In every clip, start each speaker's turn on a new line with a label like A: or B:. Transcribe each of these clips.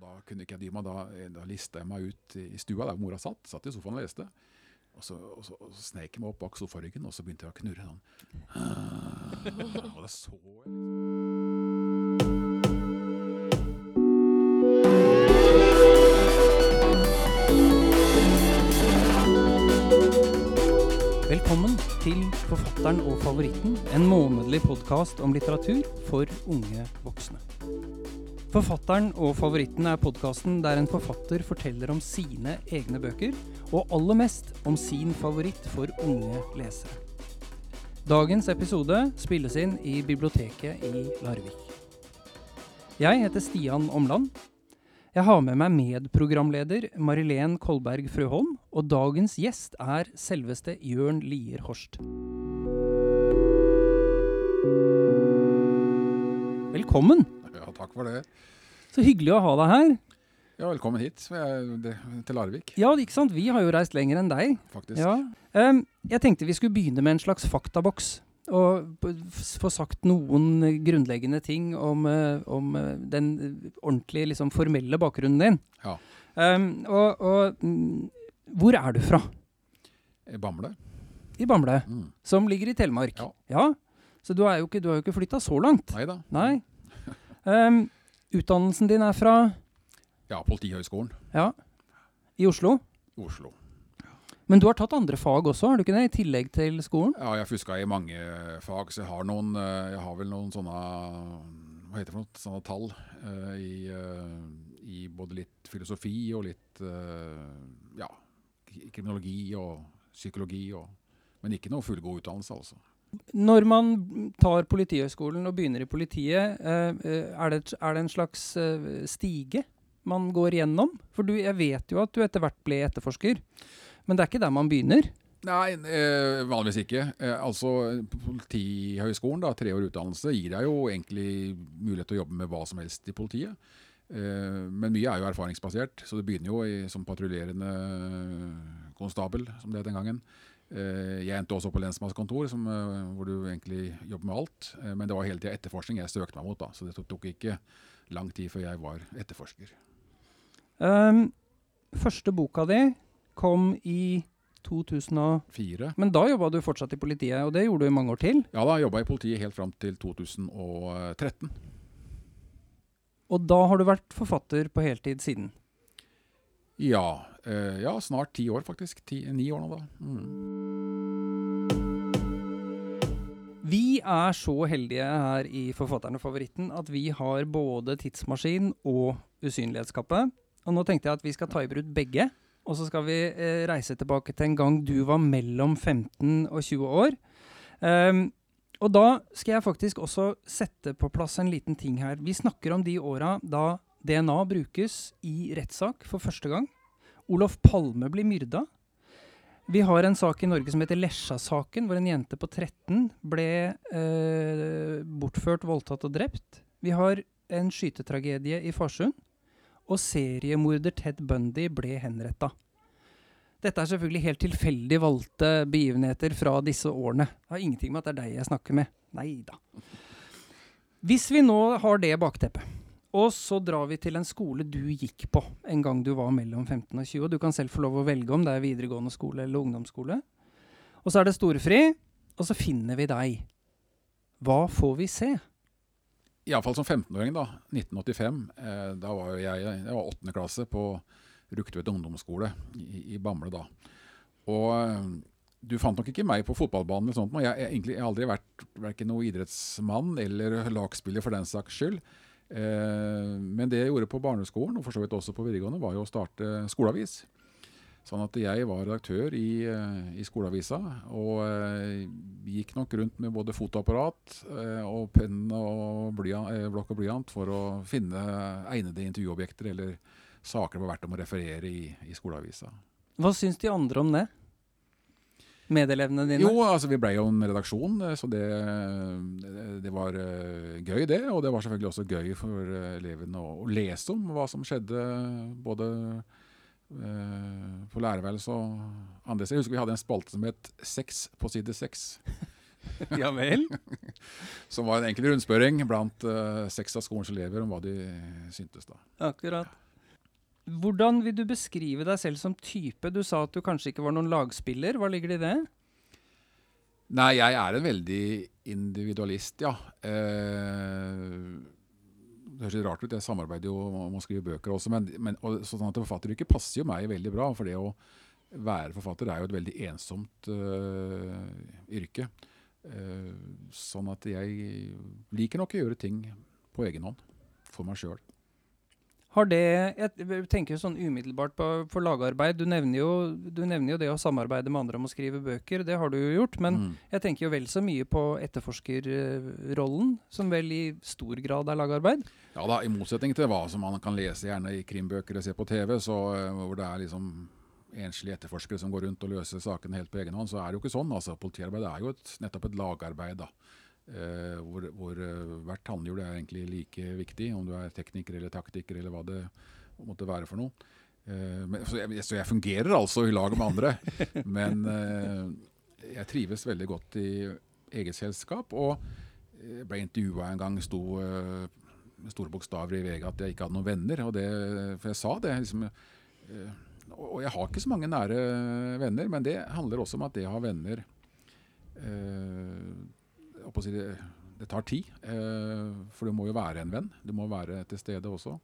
A: Da kunne ikke jeg dy meg. Da, da lista jeg meg ut i stua der mora satt. Satt i sofaen og leste. Og så, og så, og så snek jeg meg opp bak sofaryggen, og så begynte jeg å knurre sånn. Og det så jeg liksom.
B: Velkommen til Forfatteren og favoritten, en månedlig podkast om litteratur for unge voksne. Forfatteren og favoritten er podkasten der en forfatter forteller om sine egne bøker, og aller mest om sin favoritt for unge lesere. Dagens episode spilles inn i biblioteket i Larvik. Jeg heter Stian Omland. Jeg har med meg medprogramleder Marilén Kolberg Frøholm, og dagens gjest er selveste Jørn Lier Horst. Velkommen!
A: Ja, takk for det.
B: Så hyggelig å ha deg her.
A: Ja, velkommen hit til Larvik,
B: Ja, ikke sant? Vi har jo reist lenger enn deg.
A: faktisk.
B: Ja. Jeg tenkte vi skulle begynne med en slags faktaboks. Og få sagt noen grunnleggende ting om, eh, om eh, den ordentlige, liksom, formelle bakgrunnen din.
A: Ja.
B: Um, og og mm, hvor er du fra?
A: I Bamble.
B: I Bamble,
A: Mm.
B: som ligger i Telemark.
A: Ja. ja.
B: Så du, jo ikke, du har jo ikke flytta så langt?
A: Nei da.
B: Nei. Em, utdannelsen din er fra
A: Ja, Politihøgskolen
B: ja, i Oslo?
A: Oslo.
B: Men du har tatt andre fag også, har du ikke det? I tillegg til skolen?
A: Ja, jeg fuska i mange fag, så jeg har noen eh, Jeg har vel noen sånne Hva heter det for noe? Sånne tall uh, i, uh, i både litt filosofi og litt uh, Ja, kriminologi og psykologi og Men ikke noe fullgod utdannelse, altså.
B: Når man tar Politihøgskolen og begynner i politiet, eh, eh, er, det, er det en slags eh, stige man går gjennom? For du, jeg vet jo at du etter hvert ble etterforsker, men det er ikke der man begynner.
A: Nei, vanligvis ikke. Altså, Politihøgskolen, da, tre år utdannelse, gir deg jo egentlig mulighet til å jobbe med hva som helst i politiet. Men mye er jo erfaringsbasert, så du begynner jo i, som patruljerende konstabel, som det het den gangen. Eh, jeg endte også på lensmannskontor, som, eh, hvor du egentlig jobber med alt. Eh, men det var hele tida etterforskning jeg søkte meg mot, da, så det tok, ikke lang tid før jeg var etterforsker.
B: Um, første boka di kom i
A: 2004.
B: Men da jobba du fortsatt i politiet, og det gjorde du i mange år til.
A: Ja, da jobba jeg i politiet helt fram til 2013.
B: Og da har du vært forfatter på heltid siden.
A: Ja, ja snart ti år faktisk. Ti, ni år nå, da. Mm.
B: Vi er så heldige her i Forfatteren og favoritten at vi har både tidsmaskin og usynlighetskappe. Og nå tenkte jeg at vi skal ta i bruk begge. Og så skal vi eh, reise tilbake til en gang du var mellom 15 og 20 år. Um, og da skal jeg faktisk også sette på plass en liten ting her. Vi snakker om de åra da DNA brukes i rettssak for første gang. Olof Palme blir myrda. Vi har en sak i Norge som heter Lesja-saken, hvor en jente på 13 ble eh, bortført, voldtatt og drept. Vi har en skytetragedie i Farsund. Og seriemorder Ted Bundy ble henretta. Dette er selvfølgelig helt tilfeldig valgte begivenheter fra disse årene. Det har ingenting med at det er deg jeg snakker med. Nei da. Hvis vi nå har det bakteppet, og så drar vi til en skole du gikk på en gang du var mellom 15 og 20. Du kan selv få lov å velge om det er videregående skole eller ungdomsskole. Og så er det storefri, og så finner vi deg. Hva får vi se?
A: Iallfall som 15-åring, da. 1985. Eh, da var jeg jeg var åttende klasse på Rugtvedt ungdomsskole i, i Bamble da. Og eh, du fant nok ikke meg på fotballbanen eller sånt, jeg, jeg, jeg har aldri vært verken noen idrettsmann eller lagspiller for den saks skyld. Eh, men det jeg gjorde på barneskolen, og for så vidt også på videregående, var jo å starte skoleavis. Sånn at jeg var redaktør i, eh, i skoleavisa, og eh, gikk nok rundt med både fotoapparat og penn og blokk og blyant for å finne egnede intervjuobjekter eller saker det var verdt om å referere i, i skoleavisa.
B: Hva syns de andre om det? Medelevene dine?
A: Jo, altså vi ble jo en redaksjon, eh, så det, det var eh, gøy det. Og det var selvfølgelig også gøy for eh, elevene å, å lese om hva som skjedde både eh, på lærerværelset og andre steder. Jeg husker vi hadde en spalte som het Sex på side seks.
B: ja vel?
A: Som var en enkel rundspørring blant eh, seks av skolens elever om hva de syntes. da.
B: Akkurat. Hvordan vil du beskrive deg selv som type? Du sa at du kanskje ikke var noen lagspiller. Hva ligger det i det?
A: Nei, jeg er en veldig individualist, ja. Eh, det høres litt rart ut, jeg samarbeider jo om å skrive bøker også, men, men og, sånn at forfatteryrket passer jo meg veldig bra. For det å være forfatter er jo et veldig ensomt uh, yrke. Uh, sånn at jeg liker nok å gjøre ting på egen hånd, for meg sjøl.
B: Har det Jeg tenker sånn umiddelbart på, for lagarbeid. Du nevner, jo, du nevner, jo, det å samarbeide med andre om å skrive bøker. Det har du jo gjort. Men mm. jeg tenker jo vel så mye på etterforskerrollen, som vel i stor grad er lagarbeid.
A: Ja da, i motsetning til hva som man kan lese gjerne i krimbøker og se på TV, så, eh, hvor det er liksom enslige etterforskere som går rundt og løser sakene helt på egen hånd, så er det jo ikke sånn. altså Politiarbeid er jo et, nettopp et lagarbeid. da. Uh, hvor, hvor uh, hvert tannhjul er egentlig like viktig, om du er tekniker eller taktiker eller hva det måtte være for noe. Uh, men, så, jeg, så, jeg, fungerer altså i lag med andre. men jeg trives veldig godt i eget selskap. Og jeg ble intervjua en gang, sto med store bokstaver i VG at jeg ikke hadde noen venner. Det, for jeg sa det. liksom og jeg har ikke så mange nære venner, men det handler også om at det å ha venner si det, det, tar tid. Eh, for det må jo være en venn. Du må være til stede også.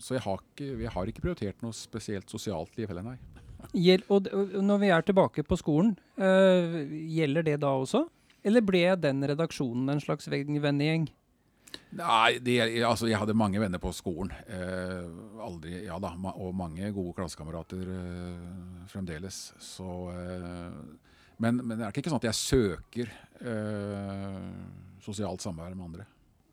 A: Så jeg har ikke, jeg har ikke prioritert noe spesielt sosialt liv heller, nei.
B: Gjel, og, når vi er tilbake på skolen, øh, gjelder det da også? Eller ble den redaksjonen en slags vennegjeng?
A: Nei, det, altså jeg hadde mange venner på skolen. Eh, aldri, ja da, og mange gode klassekamerater eh, fremdeles. Så eh, men, men, det er ikke sånn at jeg søker eh, sosialt samvær med andre.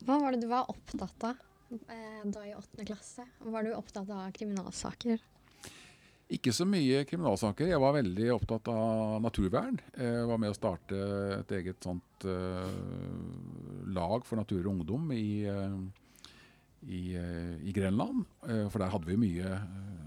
C: Hva var det du var opptatt av eh, da i åttende klasse? Var du opptatt av kriminalsaker?
A: Ikke så mye kriminalsaker. Jeg var veldig opptatt av naturvern. Jeg var med å starte et eget sånt uh, lag for natur og ungdom i, uh, i, uh, i, Grenland. for der hadde vi mye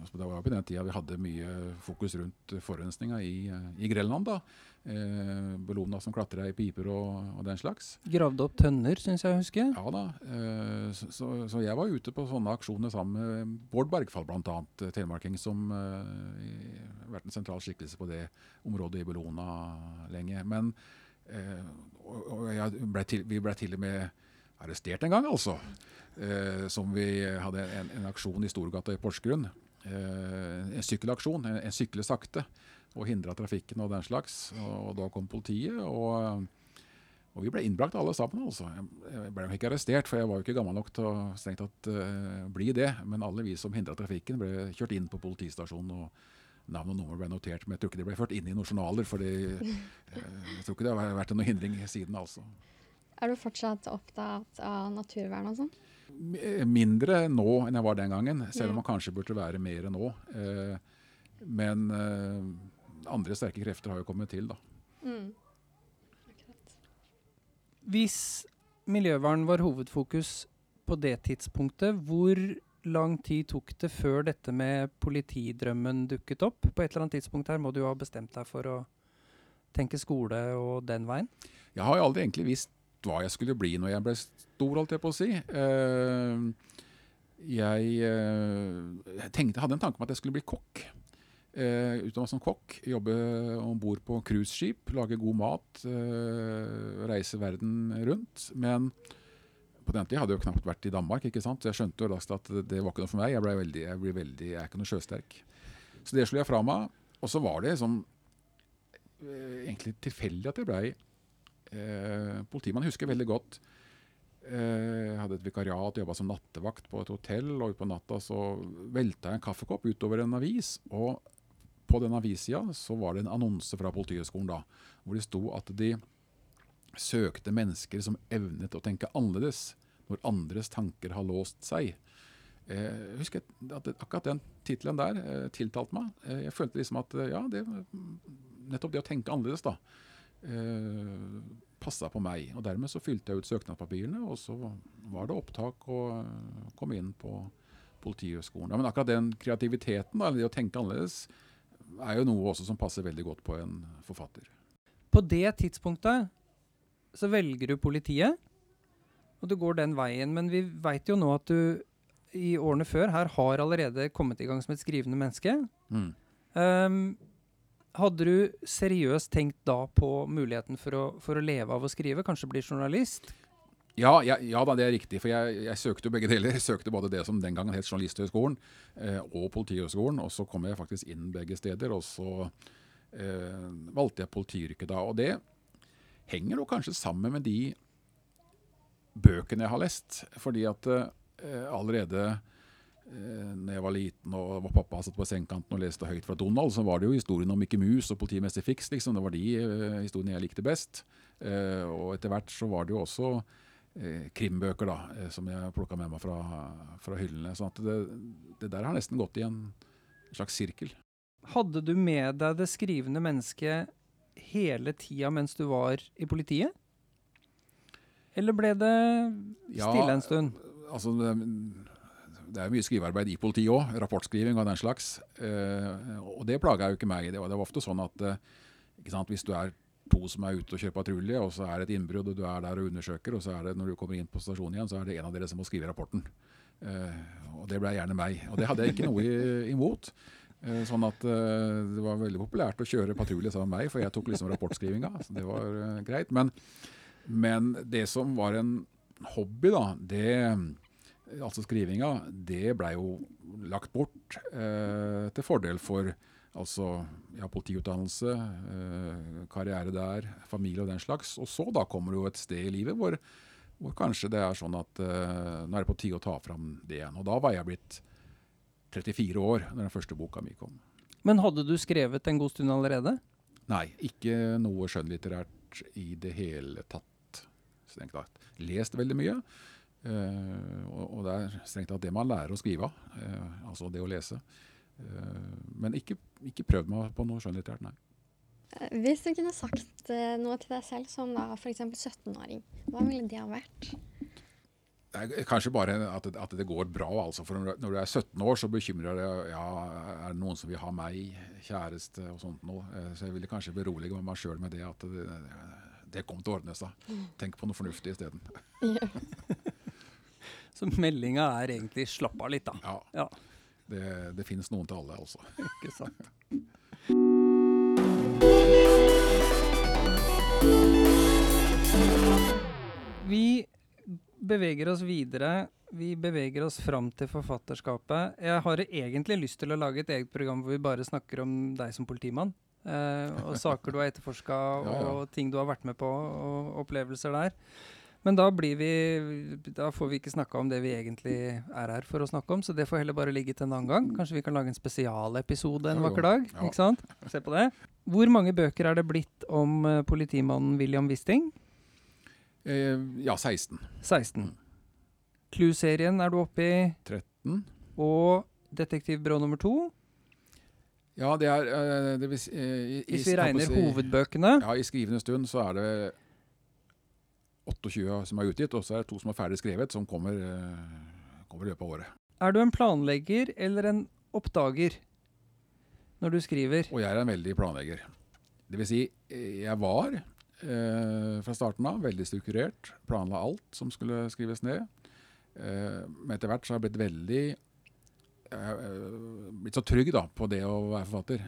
A: altså Det var på den tida vi hadde mye fokus rundt forurensninga i, i Grenland. da. Eh, Bellona som klatra i piper og, og, den slags.
B: Gravde opp tønner, syns jeg å huske.
A: Ja da. Eh, så, så, så, jeg var ute på sånne aksjoner sammen med Bård Bergfall bl.a. Eh, telemarking, som eh, har vært en sentral skikkelse på det området i Bellona lenge. Men eh, og, og til, vi ble til og med arrestert en gang, altså. Eh, som vi hadde en, en aksjon i Storgata i Porsgrunn. en sykkelaksjon. En, en sykle sakte og hindra trafikken og den slags. Og da kom politiet. og... Og vi ble innbrakt alle sammen. altså. Jeg ble ikke arrestert, for jeg var jo ikke gammel nok til å strengt tatt uh, bli det. Men alle vi som hindra trafikken, ble kjørt inn på politistasjonen. og Navn og nummer ble notert, men jeg tror ikke det ble ført inn i noen journaler. for uh, jeg tror ikke det har vært noen hindring siden. altså.
C: Er du fortsatt opptatt av naturvern og sånn?
A: Mindre nå enn jeg var den gangen, selv om man kanskje burde være mer nå. Uh, men andre sterke krefter har jo kommet til, da. Mm.
B: Hvis miljøvern var hovedfokus på det tidspunktet, hvor lang tid tok det før dette med politidrømmen dukket opp? På et eller annet tidspunkt her må du jo ha bestemt deg for å tenke skole og den veien?
A: Jeg har jo aldri egentlig visst hva jeg skulle bli når jeg ble stor, holdt jeg på å si. Uh, jeg, uh, tenkte, hadde en tanke om at jeg skulle bli kokk. Uh, utdanna som kokk, jobbe om bord på cruiseskip, lage god mat, uh, reise verden rundt. Men på den tida hadde jeg jo knapt vært i Danmark, ikke sant? så jeg skjønte jo raskt at det var ikke noe for meg. Jeg, ble veldig, jeg, veldig, jeg er ikke noe sjøsterk. Så det slo jeg fra meg. Og så var det liksom, uh, egentlig tilfeldig at jeg blei eh, politimann. Husker veldig godt jeg hadde et vikariat, jobba som nattevakt på et hotell. og Utpå natta så velta jeg en kaffekopp utover en avis. og på den avissida så var det en annonse fra Politihøgskolen da, hvor det sto at de søkte mennesker som evnet å tenke annerledes når andres tanker har låst seg. Eh, jeg husker at akkurat den tittelen der eh, tiltalte meg. Eh, jeg følte liksom at ja, det, nettopp det å tenke annerledes da, passa på meg. Og Dermed så fylte jeg ut søknadspapirene, og så var det opptak og kom inn på Politihøgskolen. Ja, men akkurat den kreativiteten, da, det å tenke annerledes, er jo noe også som passer veldig godt på en forfatter.
B: På det tidspunktet så velger du politiet, og du går den veien. Men vi veit jo nå at du i årene før her har allerede kommet i gang som et skrivende menneske.
A: Mm.
B: Ehm, hadde du seriøst tenkt da på muligheten for å, for å leve av å skrive? Kanskje bli journalist?
A: Ja, ja, ja det er riktig. For jeg, jeg søkte jo begge deler. Jeg søkte både det som den gangen het Journalisthøgskolen eh, og Politihøgskolen. Og så kom jeg faktisk inn begge steder, og så eh, valgte jeg politiyrket da. Og det henger nok kanskje sammen med de bøkene jeg har lest. Fordi at eh, allerede når jeg var liten og var pappa satt på sengekanten og leste høyt fra Donald, så var det jo historien om Mikke Mus og politimester Fix. Liksom. Det var de eh, historiene jeg likte best. Eh, og etter hvert så var det jo også eh, krimbøker da, eh, som jeg plukka med meg fra, fra hyllene. Så det, det der har nesten gått i en slags sirkel.
B: Hadde du med deg det skrivende mennesket hele tida mens du var i politiet? Eller ble det
A: Ja,
B: stille en stund?
A: Altså, det, er mye skrivearbeid i politiet òg, rapportskriving og den slags. Eh, og det plaga jo ikke meg. Det var, det var ofte sånn at eh, sant, hvis du er to som er ute og kjører patrulje, og så er det et innbrudd, og du er der og undersøker, og så er det når du kommer inn på stasjonen igjen, så er det en av dere som må skrive rapporten. Eh, og det ble gjerne meg. Og det hadde jeg ikke noe imot. Sånn at det var veldig populært å kjøre patrulje sammen med meg, for jeg tok liksom rapportskrivinga. Så det var greit. Men, men det som var en hobby, da, det altså skrivinga, det blei jo lagt bort eh, til fordel for altså ja, politiutdannelse, eh, karriere der, familie og den slags. Og så da kommer det jo et sted i livet hvor, hvor kanskje det er sånn at eh, nå er det på tide å ta fram det igjen. Og da var jeg blitt 34 år da den første boka mi kom.
B: Men hadde du skrevet en god stund allerede?
A: Nei, ikke noe skjønnlitterært i det hele tatt. Strengt tatt. Lest veldig mye. Eh, og, det er strengt tatt det man lærer å skrive av. eh, altså det å lese. Eh, men ikke, ikke prøvd meg på noe skjønnlitterært, nei.
C: Hvis du kunne sagt noe til deg selv som da f.eks. 17-åring, hva ville det ha vært?
A: Det kanskje bare at det, at det går bra. altså. For når du- er 17 år, så bekymrer det ja, er det noen som vil ha meg, kjæreste og sånt noe. Så jeg ville kanskje berolige meg sjøl med det at det, det kommer til å ordne seg. Tenk på noe fornuftig isteden.
C: Ja.
B: Så meldinga er egentlig 'slapp av litt', da.
A: Ja,
B: Ja,
A: det, det finnes noen til alle, altså.
B: ikke sant. Vi beveger oss videre. Vi beveger oss fram til forfatterskapet. Jeg har egentlig lyst til å lage et eget program hvor vi bare snakker om deg som politimann. Eh, og saker du har etterforska,
A: Ja, ja.
B: og ting du har vært med på, og opplevelser der. Men da, blir vi, da får vi ikke snakka om det vi egentlig er her for å snakke om, så det får heller bare ligge til en annen gang. Kanskje vi kan lage en spesialepisode en vakker dag?
A: Ja.
B: Ikke sant? Se på det. Hvor mange bøker er det blitt om uh, politimannen William Wisting?
A: Eh, ja, 16.
B: 16. Clue-serien er du oppe i,
A: 13.
B: og Detektivbyrå nummer to.
A: Ja, det er eh, det vil eh, i-
B: Hvis vi regner
A: si-
B: hovedbøkene.
A: Ja, I skrivende stund så er det 28 som er utgitt, og så er det to som er ferdig skrevet, som kommer, eh, kommer i løpet av året.
B: Er du en planlegger eller en oppdager når du skriver?
A: Og jeg er en veldig planlegger. Det vil si, eh, jeg var eh, fra starten av veldig strukturert, planla alt som skulle skrives ned. Eh, men etter hvert så har jeg blitt veldig eh, blitt så trygg da, på det å være forfatter.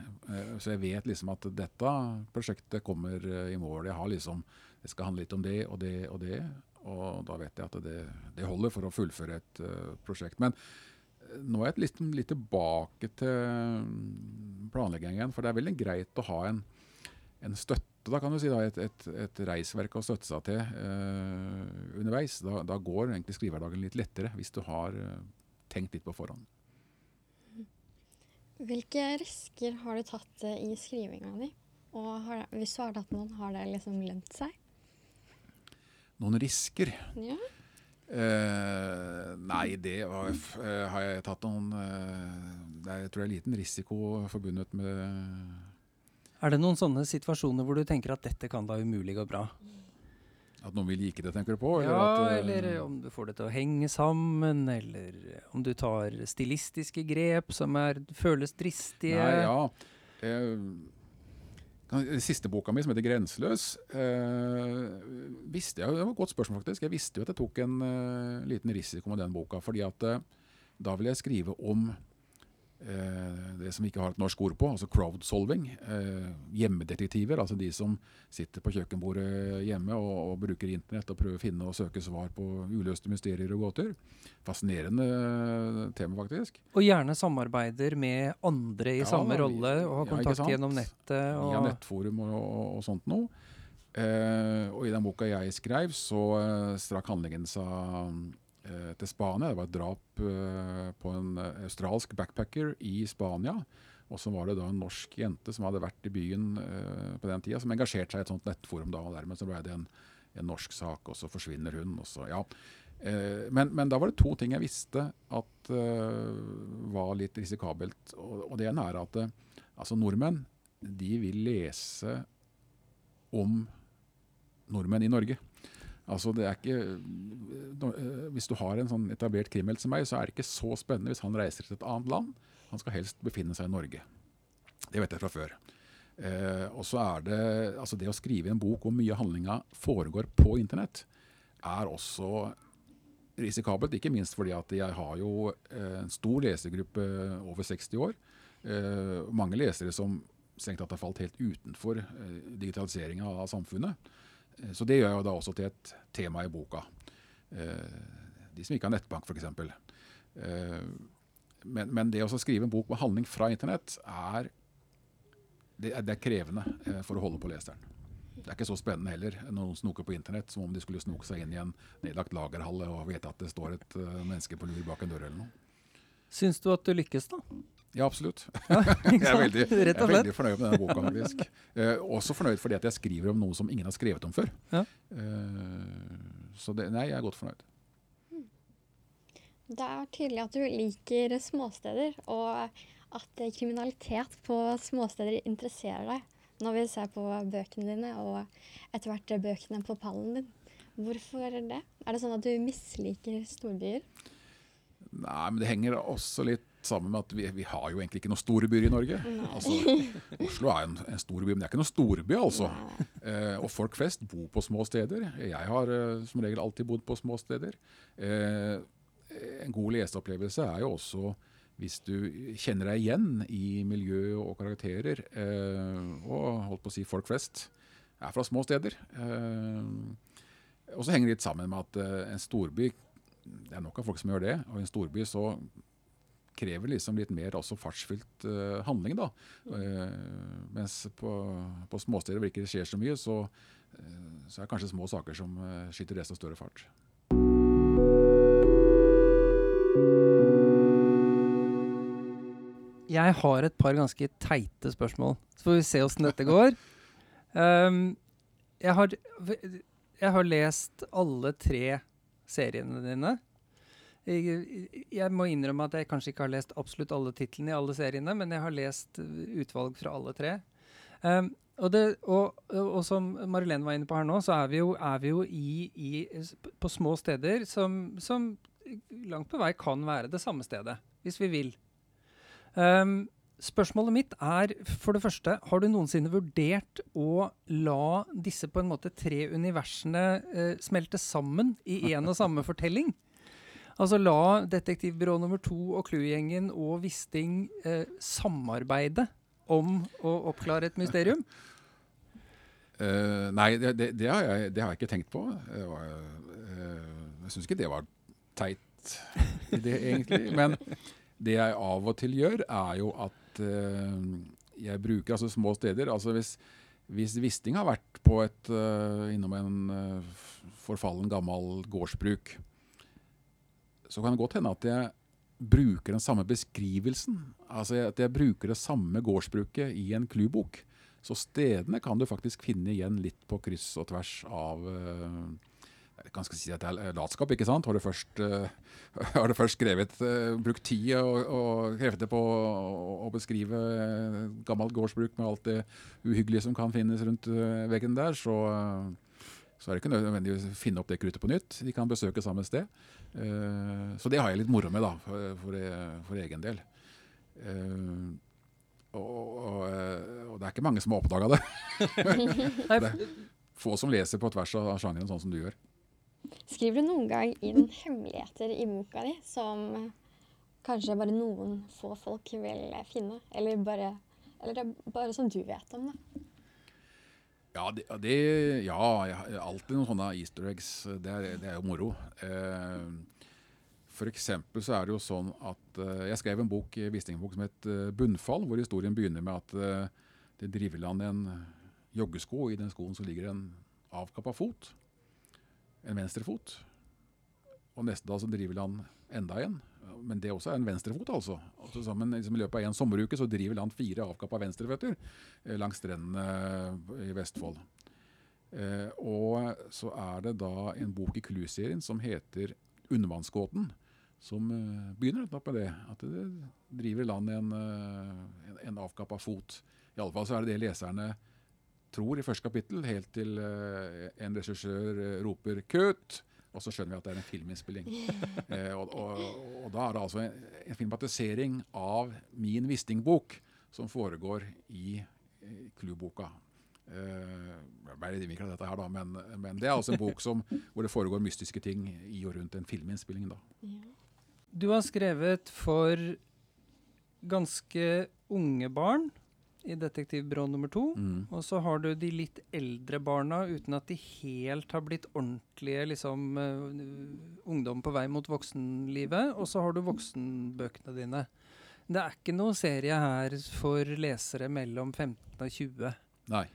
A: Så jeg vet liksom at dette prosjektet kommer i mål. Jeg har liksom, Det skal handle litt om det og det og det. Og da vet jeg at det, det holder for å fullføre et uh, prosjekt. Men eh, nå er jeg litt, litt tilbake til planleggingen. For det er veldig greit å ha en, en støtte, da kan du si. Da, et, et, et reisverk å støtte seg til eh, underveis. Da, da går egentlig skrivehverdagen litt lettere, hvis du har eh, tenkt litt på forhånd.
C: Hvilke risker har du tatt i skrivinga di? Og har, hvis du har tatt noen, har det liksom lønt seg?
A: Noen risker?
C: Ja.
A: Eh, nei, det var, eh, har jeg tatt noen eh, Det er, jeg tror det er liten risiko forbundet med
B: Er det noen sånne situasjoner hvor du tenker at dette kan da umulig gå bra?
A: at noen vil like det, tenker du på?
B: ja,
A: at, eh,
B: eller om du får det til å henge sammen, eller om du tar stilistiske grep som er, føles dristige.
A: Nei, ja. Eh, siste boka mi, som heter 'Grenseløs', eh, visste jeg, Det var et godt spørsmål, faktisk. Jeg visste jo at jeg tok en eh, liten risiko med den boka. fordi at eh, Da vil jeg skrive om det som vi ikke har et norsk ord på, altså crowdsolving. Eh, hjemmedetektiver, altså de som sitter på kjøkkenbordet hjemme og, og, bruker internett og prøver å finne og søke svar på uløste mysterier og gåter. Fascinerende tema, faktisk.
B: Og gjerne samarbeider med andre i ja, samme rolle og har kontakt ja, gjennom nettet.
A: Og... Via nettforum og, og, og sånt noe. Eh, og i den boka jeg skrev, så eh, strakk handlingen seg eh, til Spania. Det var et drap eh, på en eh, australsk backpacker i Spania. Og så var det da en norsk jente som hadde vært i byen eh, på den tida, som engasjerte seg i et sånt nettforum da. og Dermed så ble det en, en norsk sak, og så forsvinner hun. så, ja. Men, men, da var det to ting jeg visste at var litt risikabelt. Og, og det ene er at altså nordmenn de vil lese om nordmenn i Norge. Altså det er ikke, eh, Hvis du har en sånn etablert krimhelt som meg, så er det ikke så spennende hvis han reiser til et annet land. Han skal helst befinne seg i Norge. Det vet jeg fra før. Eh, og så er Det altså det å skrive en bok hvor mye handlinga foregår på internett, er også risikabelt. Ikke minst fordi at jeg har jo eh, en stor lesergruppe over 60 år. Eh, mange lesere som strengt tatt har falt helt utenfor eh, digitaliseringa av samfunnet. Eh, så det gjør jeg da også til et tema i boka. Eh, de som ikke har nettbank, f.eks. Eh, men, men det å skrive en bok med handling fra internett er det, er det er krevende for å holde på leseren. Det er ikke så spennende heller. Noen snoker på internett som om de skulle snoke seg inn i en nedlagt lagerhall og vite at det står et menneske på lur bak en dør eller noe.
B: Syns du at du lykkes, da?
A: Ja, absolutt. Ja, jeg, er veldig, jeg er veldig, fornøyd med denne boka. faktisk. Eh, også fornøyd fordi at jeg skriver om noe som ingen har skrevet om før. Ja. Eh, så det, nei, jeg er godt fornøyd.
C: Det er tydelig at du liker småsteder, og at kriminalitet på småsteder interesserer deg. Når vi ser på bøkene dine, og etter hvert bøkene på pallen din. Hvorfor det? Er det sånn at du misliker storbyer?
A: Nei, men det henger også litt sammen med at vi, vi, har jo egentlig ikke noen store byer i Norge. Altså, Oslo er en, en stor by, men det er ikke noen storby, altså. Eh, og folk flest bor på små steder. Jeg har eh, som regel alltid bodd på små steder. Eh, en god leseopplevelse er jo også hvis du kjenner deg igjen i miljø og karakterer, eh, og holdt på å si folk flest er fra små steder. Eh, og så henger det litt sammen med at eh, en storby det er nok av folk som gjør det. Og i en storby så krever liksom litt mer også fartsfylt uh, handling. da. Uh, mens på, på småsteder hvor det ikke skjer så mye, så, uh, så er det kanskje små saker som uh, skyter desto større fart.
B: Jeg har et par ganske teite spørsmål. Så får vi se åssen dette går. Um, jeg, har, jeg har lest alle tre seriene dine. Jeg, må innrømme at jeg kanskje ikke har lest absolutt alle titlene i alle seriene, men jeg har lest uh, utvalg fra alle tre. Um, og, det, og, og, som Marilene var inne på her nå, så er vi jo, er vi jo i, i, på små steder som, som, langt på vei kan være det samme stedet, hvis vi vil. Um, spørsmålet mitt er for det første, har du noensinne vurdert å la disse på en måte tre universene uh, smelte sammen i en og samme fortelling? Altså la Detektivbyrå nummer to og Clue-gjengen og Wisting eh, samarbeide om å oppklare et mysterium?
A: Uh, nei, det, det, det, har jeg, det, har jeg, ikke tenkt på. Var, uh, jeg syns ikke det var teit det egentlig. Men det jeg av og til gjør, er jo at uh, jeg bruker altså små steder. Altså hvis, hvis Wisting har vært på et, innom en forfallen, gammel gårdsbruk, så kan det godt hende at jeg bruker den samme beskrivelsen. Altså at jeg bruker det samme gårdsbruket i en klubok. Så stedene kan du faktisk finne igjen litt på kryss og tvers av uh, kan si at det er latskap, ikke sant? Har du først, uh, har du først skrevet, uh, brukt tid og, og krefter på å, beskrive gammelt gårdsbruk med alt det uhyggelige som kan finnes rundt veggen der, så så er det ikke nødvendig å finne opp det kruttet på nytt. De kan besøke samme sted. Så det har jeg litt moro med, da, for, for, for egen del. Og, og, og, det er ikke mange som har oppdaga det. det få som leser på tvers av sjangeren sånn som du gjør.
C: Skriver du noen gang inn hemmeligheter i boka di som kanskje bare noen få folk vil finne. Eller bare, eller er bare som du vet om det.
A: Ja, det, det, ja alltid noen sånne easter eggs. Det er, det er jo moro. Eh, for eksempel så er det jo sånn at eh, jeg skrev en bok, Wisting-bok som het eh, 'Bunnfall', hvor historien begynner med at eh, det driver land en joggesko, og i den skoen så ligger en avkappa fot. En venstrefot. Og neste dag så driver land enda en. Men det også er en venstrefot, altså. altså sammen, liksom I løpet av en sommeruke så driver land fire avkappa venstreføtter eh, langs strendene eh, i Vestfold. Eh, og så er det da en bok i Clue-serien som heter 'Undervannsgåten', som eh, begynner nettopp med det. At det driver i land en, en, en avkappa fot. I alle fall så er det det leserne tror i første kapittel, helt til eh, en regissør eh, roper 'kutt', og så skjønner vi at det er en filminnspilling. eh, og, og, og da er det altså en, en filmatisering av min Wisting-bok som foregår i klubboka. Clue-boka. Eh, jeg ble litt dette her, da, men, men det er altså en bok som, hvor det foregår mystiske ting i og rundt en filminnspilling. da.
B: Du har skrevet for ganske unge barn i Detektivbyrå nummer to.
A: Mm.
B: Og så har du de litt eldre barna uten at de helt har blitt ordentlige liksom, uh, ungdom på vei mot voksenlivet. Og så har du voksenbøkene dine. Det er ikke noe serie her for lesere mellom 15 og 20.
A: Nei.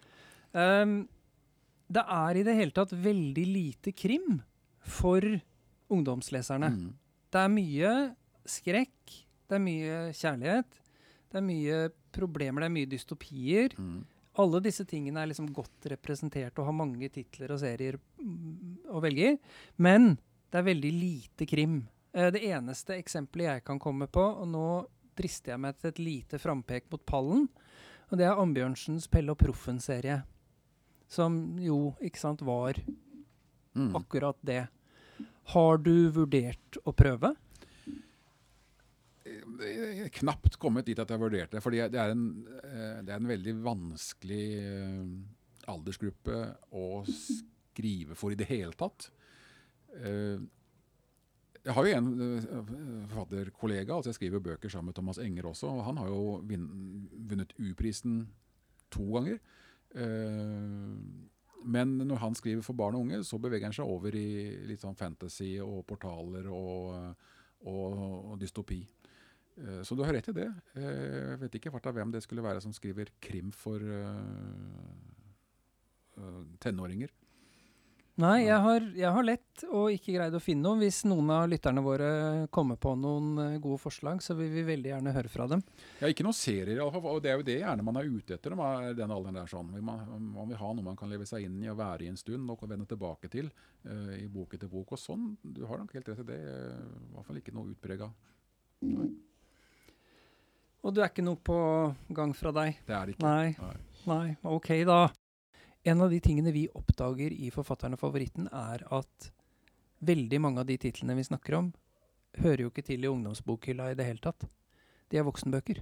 B: Um, det er i det hele tatt veldig lite krim for ungdomsleserne.
A: Mm.
B: Det er mye skrekk, det er mye kjærlighet, det er mye problemer, det er mye dystopier.
A: Mm.
B: Alle disse tingene er liksom godt representert og har mange titler og serier mm, å velge i. Men det er veldig lite krim. Eh, det eneste eksempelet jeg kan komme på, og nå drister jeg meg til et lite frampek mot pallen, og det er Ambjørnsens Pelle og Proffen-serie. Som jo, ikke sant, var
A: Mm.
B: akkurat det. Har du vurdert å prøve?
A: Har knapt kommet dit at jeg har vurdert det. fordi det er eh, det er en veldig vanskelig eh, aldersgruppe å skrive for i det hele tatt. Eh, Jeg har jo en eh, forfatterkollega, altså jeg skriver bøker sammen med Thomas Enger også. og Han har jo vunnet U-prisen to ganger. Eh, Men når han skriver for barn og unge, så beveger han seg over i litt sånn fantasy og portaler og, og, og dystopi. Eh, Så du har rett i det. Eh, Jeg vet ikke hvem det skulle være som skriver krim for eh, eh, tenåringer.
B: Nei, jeg har, jeg har lett og ikke greid å finne noe. Hvis noen av lytterne våre kommer på noen eh, gode forslag, så vil vi veldig gjerne høre fra dem.
A: Ja, Ikke noen serier, og det er jo det gjerne man er ute etter. når den alderen der sånn. Man, man vil ha noe man kan leve seg inn i og være i en stund og vende tilbake til uh, i bok etter bok. Og sånn, du har nok helt rett i det. eh, I hvert fall ikke noe utprega.
B: Og du er ikke noe på gang fra deg?
A: Det er det ikke.
B: Nei.
A: Nei.
B: Nei, ok da. En av de tingene vi oppdager i Forfatteren og favoritten, er at veldig mange av de titlene vi snakker om, hører jo ikke til i ungdomsbokhylla i det hele tatt. De er voksenbøker.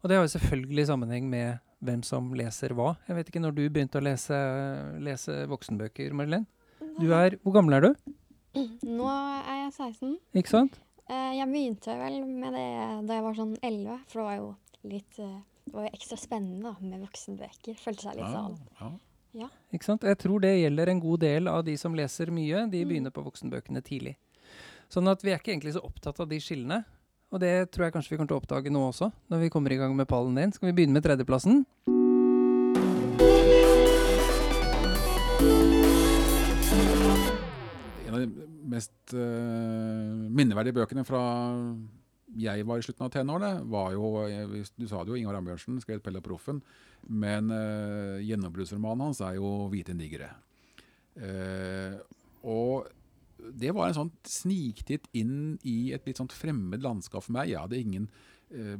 B: Og det har jo selvfølgelig sammenheng med hvem som leser hva. Jeg vet ikke når du begynte å lese, lese voksenbøker, Marilyn? Du er, hvor gammel er du?
C: Nå er jeg 16.
B: Ikke sant?
C: Eh, Jeg begynte vel med det da jeg var sånn 11, for det var jo litt eh, Det var jo ekstra spennende da, med voksenbøker. Følte seg litt
A: Ja,
C: sånn
A: ja.
B: Ikke sant? Jeg tror det gjelder en god del av de som leser mye. De
C: Mm.
B: begynner på voksenbøkene tidlig. Sånn at vi er ikke egentlig så opptatt av de skillene. Og det tror jeg kanskje vi kommer til å oppdage nå også, når vi kommer i gang med pallen din. Skal vi begynne med tredjeplassen?
A: Mest uh, minneverdige bøkene fra jeg var i slutten av tenårene, var jo eh, Du sa det jo, Ingvar Ambjørnsen skrev 'Pelle og Proffen'. Men uh, gjennombruddsromanen hans er jo 'Hvite nigere'. Uh, og det var en sånn sniktitt inn i et litt sånt fremmed landskap for meg. Jeg hadde ingen uh,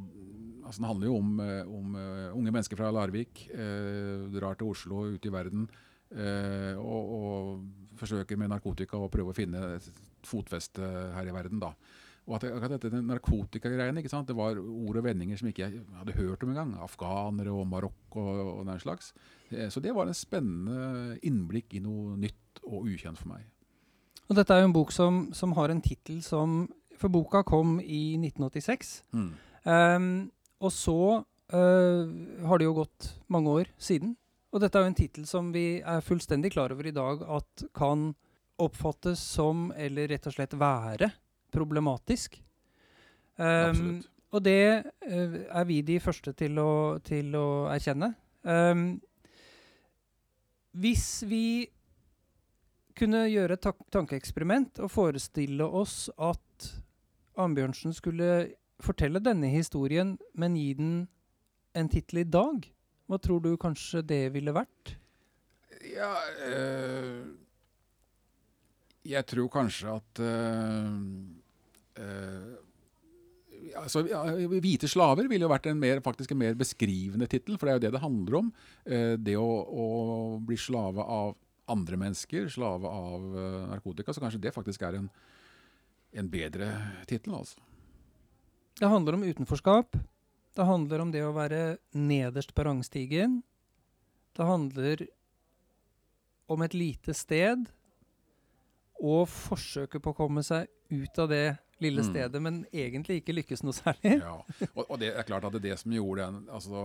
A: altså Den handler jo om, om unge mennesker fra Larvik. drar til Oslo, ut i verden. Eh, og, og forsøker med narkotika å prøve å finne fotfeste her i verden. da. Og at, at dette narkotikagreiene, ikke sant? det var ord og vendinger som ikke jeg hadde hørt om engang. Afghanere og Marokko og, og den slags. Eh, Så det var en spennende innblikk i noe nytt og ukjent for meg.
B: Og dette er jo en bok som, som har en tittel som For boka kom i 1986.
A: Mm.
B: Um, og så uh, har det jo gått mange år siden. Og dette er jo en tittel som vi er fullstendig klar over i dag at kan oppfattes som, eller rett og slett være, problematisk. Um, og det uh, er vi de første til å, til å erkjenne. Um, hvis vi kunne gjøre et ta tankeeksperiment og forestille oss at Ambjørnsen skulle fortelle denne historien, men gi den en tittel i dag, hva tror du kanskje det ville vært?
A: Ja øh, Jeg tror kanskje at øh, øh, altså, 'Hvite slaver' ville jo vært en mer, faktisk en mer beskrivende tittel, for det er jo det det handler om. Det å, å, bli slave av andre mennesker, slave av narkotika. Så kanskje det faktisk er en, en bedre tittel, altså.
B: Det handler om utenforskap. Det handler om det å være nederst på rangstigen. Det handler om et lite sted og forsøket på å komme seg ut av det lille
A: Mm.
B: stedet, men egentlig ikke lykkes noe særlig.
A: Ja. Og, og det er klart at det, er det som gjorde den altså,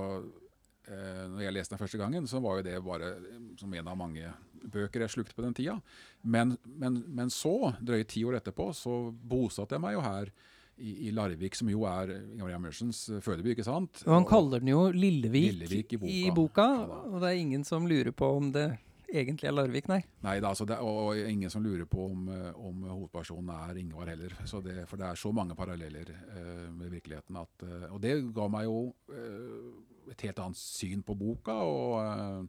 A: eh, Når jeg leste den første gangen, så var jo det bare eh, som en av mange bøker jeg slukte på den tida. Men, men, men så, drøye ti år etterpå, så bosatte jeg meg jo her i, i Larvik, som jo er Ingvar Jammersens fødeby, ikke sant?
B: Og han kaller den jo Lillevik,
A: Lillevik i boka.
B: i boka,
A: Ja
B: og det er ingen som lurer på om det egentlig er Larvik, nei.
A: Nei da, det, og, og ingen som lurer på om, eh, om hovedpersonen er Ingvar heller. Så det, for det er så mange paralleller uh, med virkeligheten. At, uh, og det ga meg jo uh, et helt annet syn på boka. Og, eh,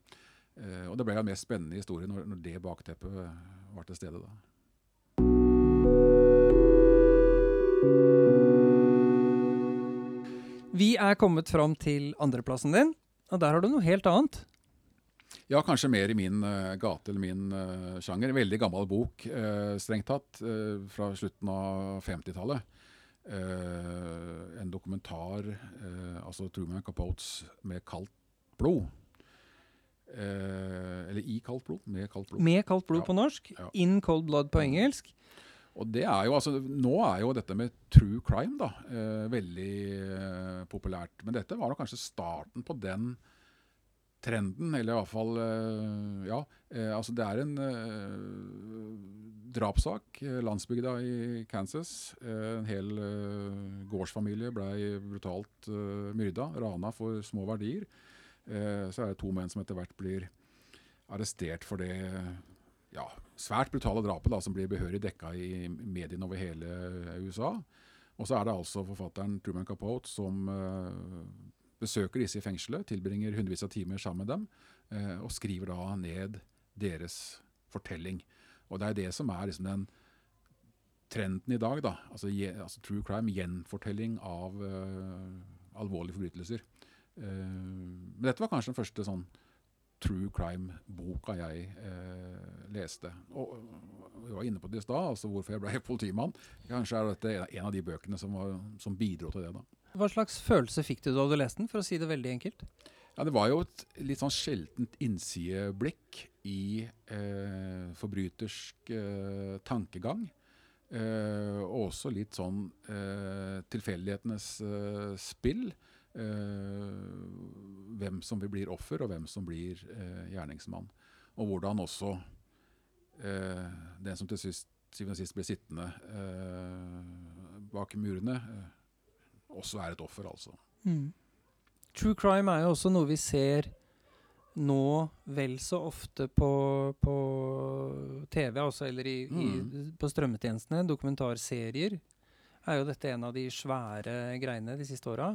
A: eh, og det ble en mer spennende historie når, når det bakteppet var til stede. da.
B: Vi er kommet fram til andreplassen din, og der har du noe helt annet.
A: Ja, kanskje mer i min uh, gate eller min uh, sjanger. Veldig gammel bok, uh, strengt tatt, fra slutten av 50-tallet. Eh, en dokumentar, altså Truman Capotes med kaldt blod. Eller i kaldt blod, med kaldt blod.
B: Med kaldt blod
A: Ja.
B: på norsk,
A: Ja.
B: In Cold Blood på engelsk.
A: Og det er jo, altså, Nå er jo dette med true crime da, eh, veldig eh, populært. Men dette var nok kanskje starten på den trenden, eller i hvert fall eh, Ja. Eh, altså det er en eh, drapssak. eh, Landsbygda i Kansas. Eh, en hel gårdsfamilie ble brutalt myrda, rana for små verdier. Så er det to menn som etter hvert blir arrestert for det ja, svært brutale drapet da, som blir behørig dekka i mediene over hele USA. Og så er det altså forfatteren Truman Capote som eh, besøker disse i fengselet, tilbringer hundrevis av timer sammen med dem, eh, og skriver da ned deres fortelling. Og det er det som er liksom den trenden i dag. da, Altså, je, altså true crime, gjenfortelling av eh, alvorlige forbrytelser. Eh, men dette var kanskje den første sånn true crime-boka jeg eh, leste. Og, vi var inne på det i stad, altså hvorfor jeg ble politimann. Kanskje er dette en- en av de bøkene som, var, som bidro til det. da.
B: Hva slags følelse fikk du da du leste den, for å si det veldig enkelt?
A: Ja, Det var jo et litt sånn sjeldent innsideblikk i eh, forbrytersk eh, tankegang. Eh, og også litt sånn eh, tilfeldighetenes eh, spill. Eh, hvem som blir offer, og hvem som blir eh, gjerningsmann. Og hvordan også eh, den som til sist, syvende og sist blir sittende eh, bak murene, også er et offer, altså.
B: True crime er jo også noe vi ser nå vel så ofte på, på TV, altså, eller i, i, på strømmetjenestene. Dokumentarserier. Er jo dette en av de svære greiene de siste åra?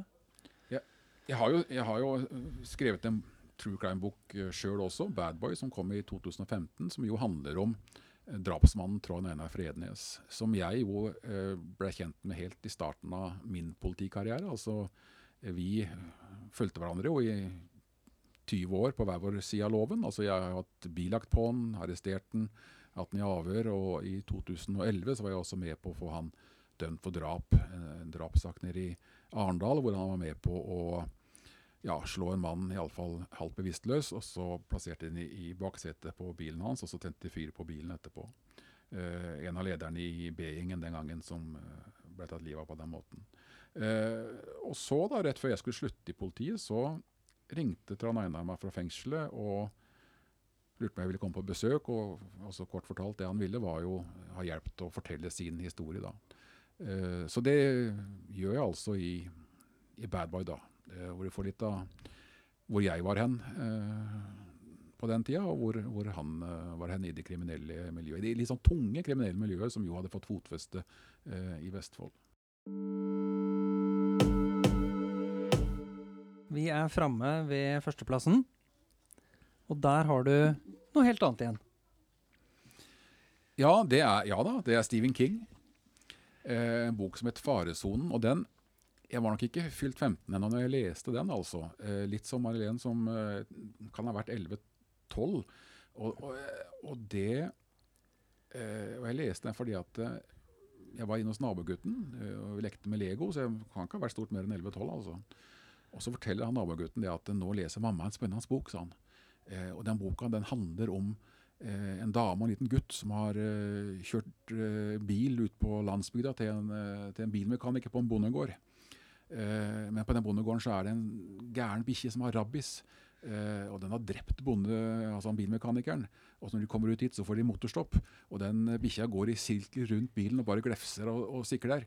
A: Jeg har, jo, jeg har jo øh, skrevet en true crime-bok sjøl også, 'Bad Boy', som kom i 2015. Som jo handler om eh, drapsmannen Trond Einar Frednes. Som jeg jo eh, ble kjent med helt i starten av min politikarriere. Altså, eh, vi fulgte hverandre jo i 20 år på hver vår side av loven. Altså, jeg har hatt bilagt på han, arrestert han, hatt han i avhør. Og i 2011 så var jeg også med på å få han dømt for drap. En drapssak nede i Arendal, hvor han var med på å ja, slå en mann iallfall halvt bevisstløs, og så plasserte han i, i baksetet på bilen hans, og så tente de fyr på bilen etterpå. Uh, en av lederne i B-gjengen den gangen som eh, ble tatt livet av på den måten. Uh, og så, da, rett før jeg skulle slutte i politiet, så ringte Trond Einar meg fra fengselet og lurte på om jeg ville komme på besøk. Og så kort fortalt, det han ville, var jo ha hjelp til å fortelle sin historie, da. Uh, så det gjør jeg altså i, i Bad Boy, da. Eh, hvor du får litt av hvor jeg var hen eh, på den tida, og hvor, hvor han eh, var hen i det kriminelle miljøet. Det litt sånn tunge kriminelle miljøet som jo hadde fått fotfeste eh, i Vestfold.
B: Vi er framme ved førsteplassen. Og der har du noe helt annet igjen.
A: Ja, det er, ja da, det er Stephen King. Eh, en bok som het 'Faresonen'. Og den Jeg var nok ikke fylt 15 ennå når jeg leste den, altså. Eh, litt som Marilén, som eh, kan ha vært 11-12. Og, og, og, det eh, Og jeg leste den fordi at eh, jeg var inne hos nabogutten eh, og vi lekte med Lego, så jeg kan ikke ha vært stort mer enn 11-12. altså. Og så forteller han nabogutten det at nå leser mamma en spennende bok, sa han. Eh, og den boka den handler om eh, en dame og en liten gutt som har eh, kjørt eh, bil ut på landsbygda til en, eh, til en bilmekaniker på en bondegård. Eh, men på den bondegården så er det en gæren bikkje som har rabbis. og den har drept bonde, altså bilmekanikeren. Og når de kommer ut hit, så får de motorstopp. Og den bikkja går i sirkel rundt bilen og bare glefser og, og sikler.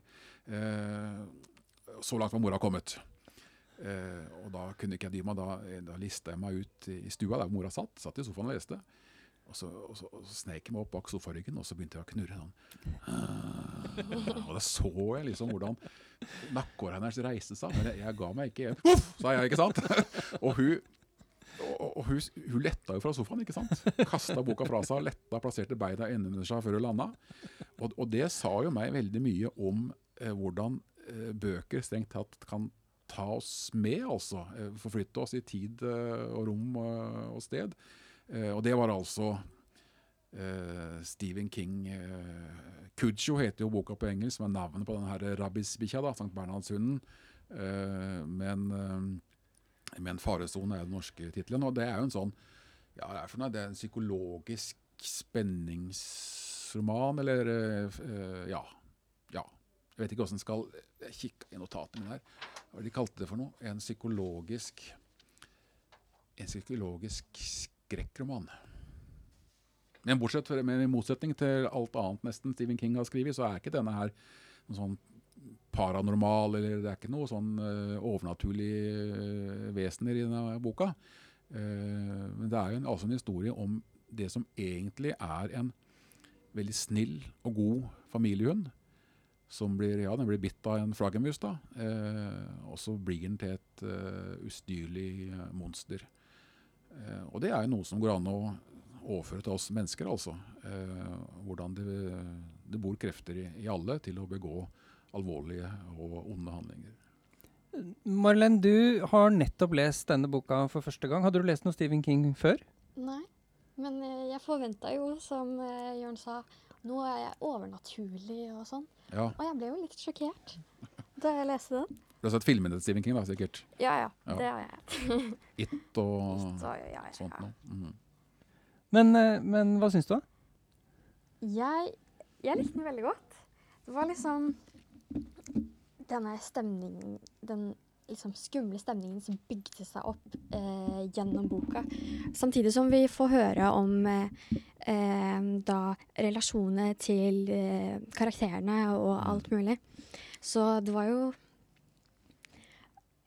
A: så langt var mora kommet. Eh, og da kunne ikke jeg dy meg. Da, da lista jeg meg ut i stua der mora satt. Satt i sofaen og leste. Og så, og så, og så snek jeg meg opp bak sofaryggen, og så begynte jeg å knurre sånn. Ah, og da så jeg liksom hvordan nakkehåret hennes reiste seg. Men jeg, jeg ga meg ikke. Uff, sa jeg, ikke sant? og hun og, hun, hun, letta jo fra sofaen, ikke sant? Kasta boka fra seg, letta, plasserte beina under seg før hun landa. Og, og, det sa jo meg veldig mye om eh, hvordan eh, bøker strengt tatt kan ta oss med, altså. Eh, forflytte oss i tid eh, og rom og sted. Eh, og det var altså Stephen King Kujo heter jo boka på engelsk, som er navnet på denne rabbisbikkja, Sankt Bernhardshunden. men, men 'Faresone' er den norske tittelen. Og det er jo en sånn ja, det er, for noe, det er en psykologisk spenningsroman, eller ja. ja. Jeg vet ikke åssen skal Jeg kikka i notatene mine her hva de kalte det for noe? En psykologisk en psykologisk skrekkroman. Men bortsett men i motsetning til alt annet nesten Stephen King har skrevet, så er ikke denne her noe sånn paranormal, eller det er ikke noe sånn uh, overnaturlige uh, vesener i denne boka. Uh, men det er jo en, altså en historie om det som egentlig er en veldig snill og god familiehund som blir, ja, den blir bitt av en flaggermus. da, eh, Og så blir den til et ustyrlig eh, monster. Eh, og det er jo noe som går an å overføre til oss mennesker, altså. Eh, hvordan det, det, bor krefter i, i, alle til å begå alvorlige og onde handlinger.
B: Marlen, du har nettopp lest denne boka for første gang. Hadde du lest noe Stephen King før?
C: Nei, men jeg forventa jo, som Jørn sa, nå er jeg overnaturlig og sånn. Ja. Og jeg ble jo litt sjokkert da jeg leste den.
A: Du har sett filmene til Stephen King, da, sikkert?
C: Ja, ja. ja. Det har jeg.
A: It og It, ja, ja, sånt noe. Mm.
B: Men, eh, men, hva syns du, da?
C: Jeg, jeg likte den veldig godt. Det var liksom denne stemningen Den liksom skumle stemningen som bygde seg opp eh, gjennom boka. Samtidig som vi får høre om eh, eh, da relasjonene til eh, karakterene og alt mulig. Så det var jo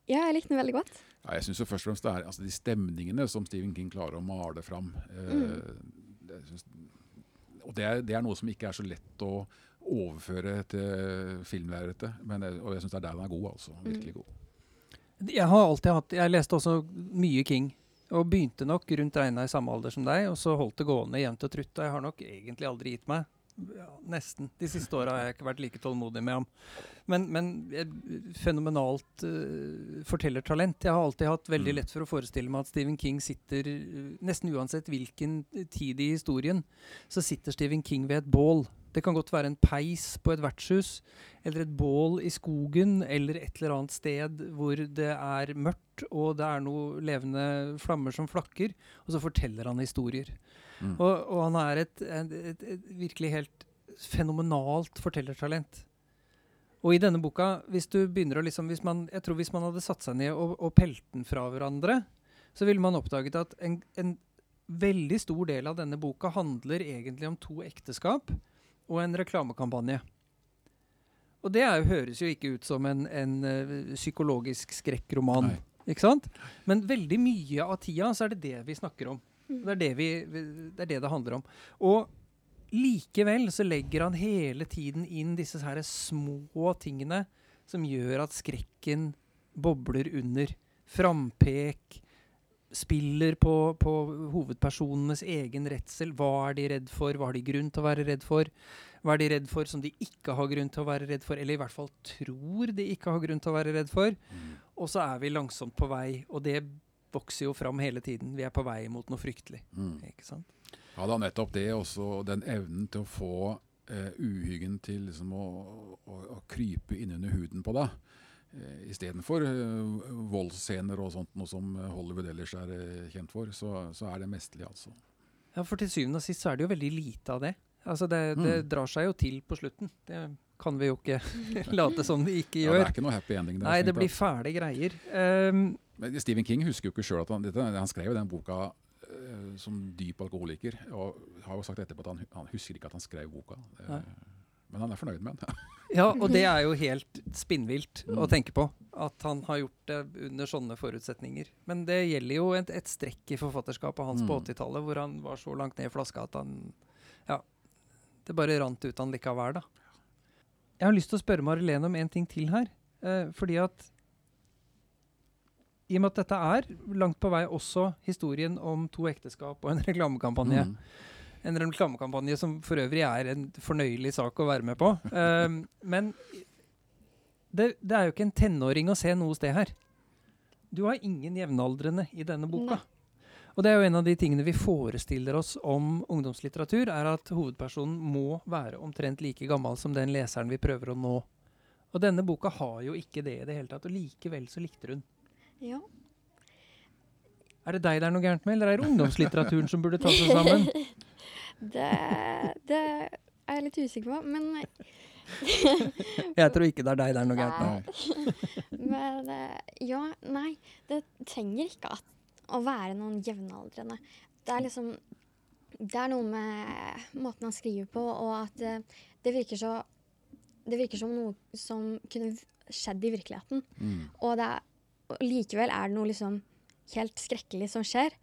C: Ja, jeg likte den veldig godt.
A: Ja, jeg syns først og fremst det er altså, de stemningene som Stephen King klarer å male fram. Eh, mm. det, synes, og det er, det er, noe som ikke er så lett å overføre til filmlerretet. Og jeg syns det er der den er god. altså, Virkelig mm. god.
B: Jeg har alltid hatt Jeg leste også mye King. Og begynte nok rundt regna i samme alder som deg, og så holdt det gående jevnt og trutt. Og jeg har nok egentlig aldri gitt meg. Ja, nesten. De siste åra har jeg ikke vært like tålmodig med ham. Men, men fenomenalt uh, fortellertalent. Jeg har alltid hatt veldig mm. lett for å forestille meg at Stephen King sitter uh, Nesten uansett hvilken tid i historien, så sitter Stephen King ved et bål det kan godt være en peis på et vertshus, eller et bål i skogen, eller et eller annet sted hvor det er mørkt og det er noen levende flammer som flakker, og så forteller han historier. Mm. Og, og, han er et, et, et, et, virkelig helt fenomenalt fortellertalent. Og i denne boka, hvis du begynner å liksom hvis man, Jeg tror hvis man hadde satt seg ned og, og pelt den fra hverandre, så ville man oppdaget at en, en veldig stor del av denne boka handler egentlig om to ekteskap og en reklamekampanje. Og det er, jo- høres jo ikke ut som en, en uh, psykologisk skrekkroman.
A: Nei.
B: Ikke sant? Men veldig mye av tida så er det det vi snakker om. Det er det, vi, det er det det handler om. Og likevel så legger han hele tiden inn disse her små tingene som gjør at skrekken bobler under. Frampek, spiller på, på hovedpersonenes egen redsel. Hva er de redd for? Hva har de grunn til å være redd for? Hva er de redd for som de ikke har grunn til å være redd for, eller i hvert fall tror de ikke har grunn til å være redd for? Og så er vi langsomt på vei, og det vokser jo fram hele tiden. Vi er på vei mot noe fryktelig.
A: Mm.
B: Ikke sant?
A: Ja, det er nettopp det, også den evnen til å få eh, uhyggen til liksom å, å, å krype innunder huden på deg. Eh, Istedenfor eh, voldsscener og sånt, noe som Hollywood ellers er eh, kjent for, så, så er det mesterlig, altså.
B: Ja, for til syvende og sist så er det jo veldig lite av det. Altså det, det
A: Mm.
B: drar seg jo til på slutten. Det kan vi jo ikke late som det ikke gjør.
A: Ja, det er ikke noe happy ending Det
B: Nei, det blir fæle greier. Ehm,
A: Men Stephen King husker jo ikke sjøl at han, dette, han skrev den boka uh, som dyp alkoholiker. Og har jo sagt etterpå at han, han husker ikke at han skrev boka.
B: Uh,
A: men han er fornøyd med den.
B: ja, og det er jo helt spinnvilt å
A: Mm.
B: tenke på. At han har gjort det under sånne forutsetninger. Men det gjelder jo et, et strekk i forfatterskapet hans på
A: Mm.
B: 80-tallet, hvor han var så langt ned i flaska at han Ja. Det bare rant ut han likevel, da. Jeg har lyst til å spørre Marilene om en ting til her. Eh, fordi at I og med at dette er langt på vei også historien om to ekteskap og en reklamekampanje.
A: Mm.
B: En reklamekampanje som for øvrig er en fornøyelig sak å være med på. Um, men det, det er jo ikke en tenåring å se noe sted her. Du har ingen jevnaldrende i denne boka.
C: Nei.
B: Og det er jo en av de tingene vi forestiller oss om ungdomslitteratur, er at hovedpersonen må være omtrent like gammel som den leseren vi prøver å nå. Og denne boka har jo ikke det i det hele tatt, og likevel så likte hun.
C: Ja.
B: Er det deg det er noe gærent med, eller er det ungdomslitteraturen som burde ta seg sammen?
C: Det, det er jeg litt usikker på, men,
B: Jeg tror ikke det er deg det er noe gærent med.
C: Men eh, Ja, nei. Det trenger ikke at, å være noen jevnaldrende. Det er liksom Det er noe med måten han skriver på, og at det, det virker så Det virker som noe som kunne skjedd i virkeligheten.
A: Mm.
C: Og, det er, og likevel er det noe liksom helt skrekkelig som skjer.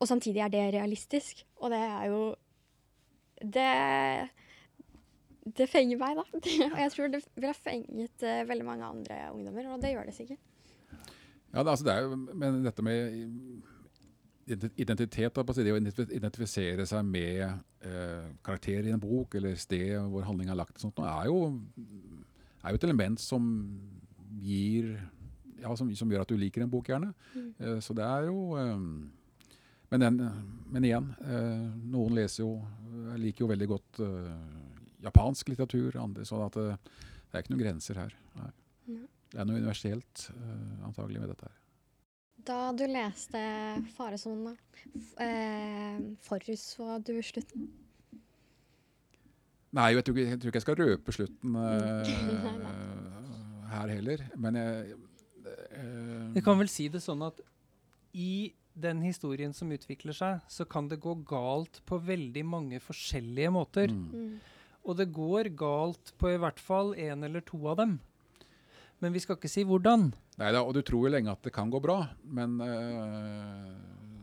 C: Og samtidig er det realistisk. Og det er jo Det Det fenger meg, da. og jeg tror det ville fenget uh, veldig mange andre ungdommer, og det gjør det sikkert.
A: Ja, det, altså, det er jo Men dette med identitet, da, det å identifisere seg med eh, karakter i en bok, eller sted hvor handling er lagt, sånt, er, jo, er jo et element som gir ja, som, som gjør at du liker en bok, gjerne.
C: Mm.
A: Eh, så det er jo eh, men, den, men igjen, eh, noen leser jo liker jo veldig godt japansk litteratur, andre, så at, det er ikke noen grenser her. Nei. Det er noe universelt antagelig med dette her.
C: Da du leste 'Faresonene', f- eh, forutså du slutten?
A: Nei, jeg tror, ikke, jeg tror ikke jeg skal røpe slutten eh, her heller. Men jeg eh,
B: Vi kan vel si det sånn at i den historien som utvikler seg, så kan det gå galt på veldig mange forskjellige måter.
A: mm.
C: Mm.
B: Og det går galt på i hvert fall én eller to av dem. Men vi skal ikke si hvordan.
A: Neida, og du tror jo lenge at det kan gå bra, men eh,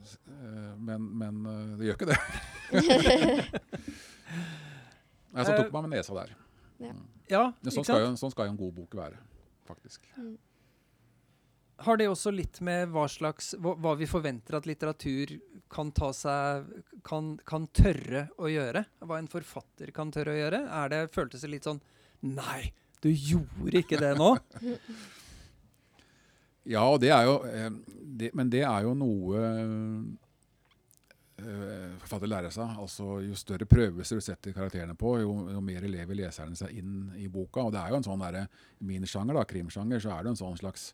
A: s- eh, men, men eh, det gjør ikke det. Nei, så tok man med nesa der.
B: Ja,
A: mm.
B: ja
A: sånn, skal
B: sant?
A: jo, sånn skal jo en god bok være, faktisk.
B: Har det også litt med hva slags hva, hva vi forventer at litteratur kan seg kan, kan tørre å gjøre? Hva en forfatter kan tørre å gjøre? Er det, føltes litt sånn Nei, du gjorde ikke det nå?
A: Ja, det er jo eh, det, Men det er jo noe eh, forfatter lærer seg. Altså, jo større prøvelser du setter karakterene på, jo, jo mer lever leserne seg inn i boka. Og det er jo en sånn derre min sjanger, da, krimsjanger, så er det en sånn slags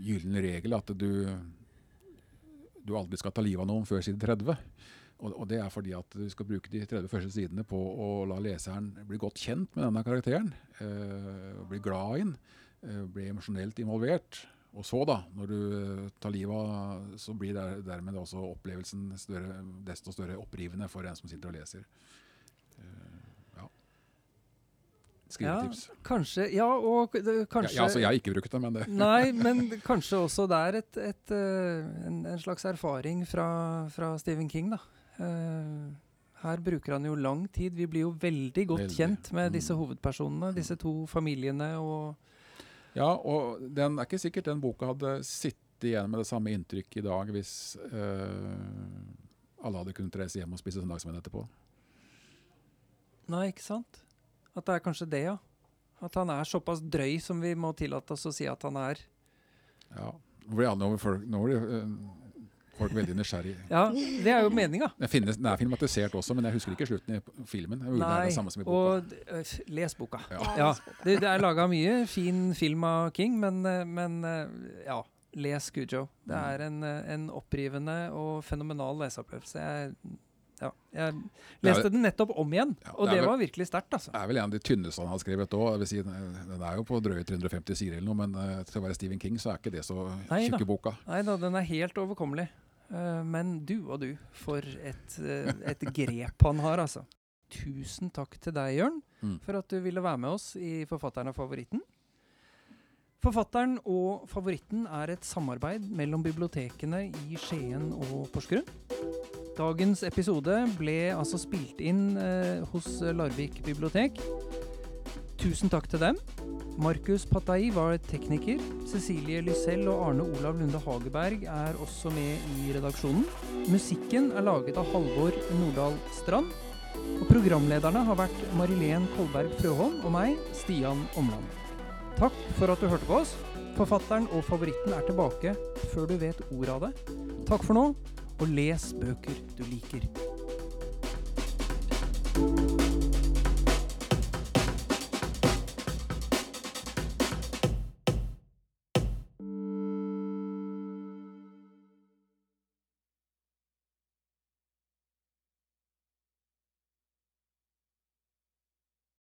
A: gyllen regel at du du aldri skal ta livet av noen før side 30. og, og det er fordi at du skal bruke de 30 første sidene på å la leseren bli godt kjent med denne karakteren. Øh, bli glad i den. Øh, bli emosjonelt involvert. Og så, da, når du eh, tar livet av, så blir der, dermed også opplevelsen større, desto større opprivende for en som sitter og leser. Eh, ja. Skrivetips.
B: Ja, kanskje Ja, og kanskje
A: Ja, altså, jeg har ikke brukt det, men det
B: Nei, men kanskje også det er et, et, eh, en, en slags erfaring fra, fra Stephen King, da. Eh, her bruker han jo lang tid. Vi blir jo veldig godt
A: Veldig.
B: kjent med
A: Mm.
B: disse hovedpersonene, disse to familiene og
A: Ja, og den er ikke sikkert den boka hadde sittet igjen med det samme inntrykk i dag hvis eh, alle hadde kunnet reise hjem og spise søndagsmenn etterpå.
B: Nei, ikke sant? At det er kanskje det, ja. At han er såpass drøy som vi må tillate oss å si at han er.
A: Ja. Nå blir, alle, folk, nå blir eh, folk veldig nysgjerrig.
B: Ja, det er jo meninga.
A: Den, den er filmatisert også, men jeg husker ikke slutten i filmen.
B: Nei,
A: det samme som i boka.
B: og øh, les boka.
A: Ja.
B: Ja, det, det er laga mye fin film av King, men, eh, men eh, ja, les Gujo. Det
A: Mm.
B: er en, en opprivende og fenomenal leseopplevelse. Jeg, ja, jeg leste den nettopp om igjen,
A: Ja,
B: og
A: det vel-
B: var virkelig sterkt, altså.
A: Det er vel en av de tynneste han har skrevet òg. Si, den er jo på drøye 350 sider eller noe, men eh, til å være Stephen King så er ikke det så tjukke boka.
B: Nei da, den er helt overkommelig. Eh, men du og du, for et, eh, et grep han har, altså. Tusen takk til deg, Jørn,
A: Mm.
B: for at du ville være med oss i Forfatteren og favoritten. Forfatteren og favoritten er et samarbeid mellom bibliotekene i Skien og Porsgrunn. Dagens episode ble altså spilt inn eh, hos Larvik bibliotek. Tusen takk til dem. Markus Patai var tekniker. Cecilie Lysell og Arne Olav Lunde Hageberg er også med i redaksjonen. Musikken er laget av Halvor Nordahl Strand. Og programlederne har vært Marilén Kolberg Frøholm og meg, Stian Omland. Takk for at du hørte på oss. Forfatteren og favoritten er tilbake før du vet ordet av det. Takk for nå, og les bøker du liker.